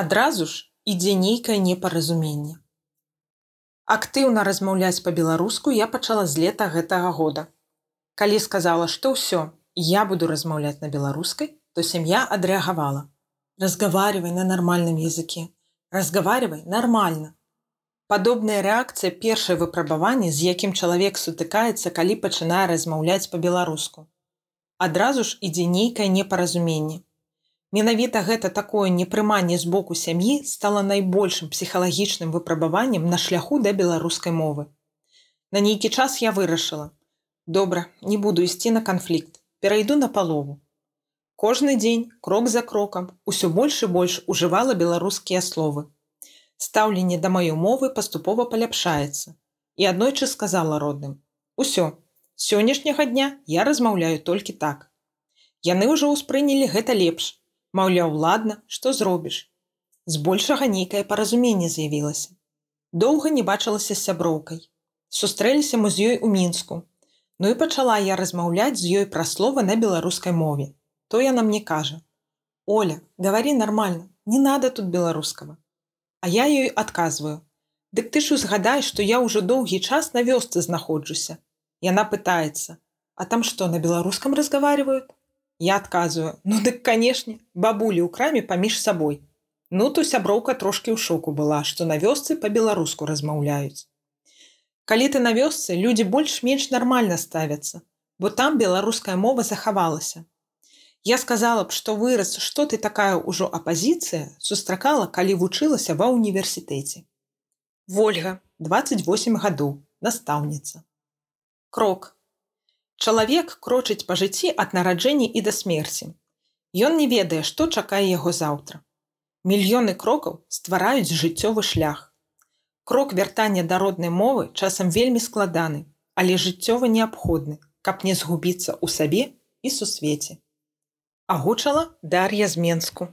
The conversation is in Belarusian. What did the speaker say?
адразу ж ідзе нейкае непаразуменне. Актыўна размаўляць па-беларуску я пачала з лета гэтага года. Калі сказала, што ўсё, я буду размаўляць на беларускай, то сям'я адрэагавала. Разгаваривай на нармальным языке. Разгаваривай нормально. Падобная рэакцыя першае выпрабаванне, з якім чалавек сутыкаецца, калі пачынае размаўляць па-беларуску. Адразу ж ідзе нейкае непаразуменне. Менавіта гэта такое непрыманне з боку сям'і стала найбольшым псіхалагічным выпрабаваннем на шляху да беларускай мовы. На нейкі час я вырашыла: добра, не буду ісці на канфлікт, перайду на палову. Кожны дзень крок за крокам усё больш і больш ужывала беларускія словы. Стаўленне да маёй мовы паступова паляпшаецца і аднойчы сказала родным: Усё, сённяшняга дня я размаўляю толькі так. Яны ўжо ўспрынялі гэта лепш, Маўляў, ладна, што зробіш. Збольшага нейкае паразуменне з'явілася. Доўга не бачылася з сяброўкай. Сустрэліся мы з ёй у мінску. Ну і пачала я размаўляць з ёй пра слова на беларускай мове. То яна мне кажа: « Оля, гавары нормально, не надо тут беларускага. А я ёй адказваю: « Дык ты ж узгадай, што я ўжо доўгі час на вёсцы знаходжуся. Яна пытаецца: « А там што на беларускам разговаривают? Я адказваю: ну дык канешне, бабулі ў краме паміж сабой. Ну то сяброўка трошки ў шоку была, што на вёсцы па-беларуску размаўляюць. Калі ты на вёсцы людзі больш-менш нармальна ставяцца, бо там беларуская мова захавалася. Я сказала б, што выраз, што ты такая ўжо апазіцыя сустракала, калі вучылася ва ўніверсітэце. Вольга 28 гадоў настаўніца. Крок Чалавек крочыць па жыцці ад нараджэння і да смерці. Ён не ведае, што чакае яго заўтра. Мільёны крокаў ствараюць жыццёвы шлях. Крок вяртання да роднай мовы часам вельмі складаны, але жыццёва неабходны, каб не згубіцца ў сабе і сусвеце. Агучала Дар'я з Менску.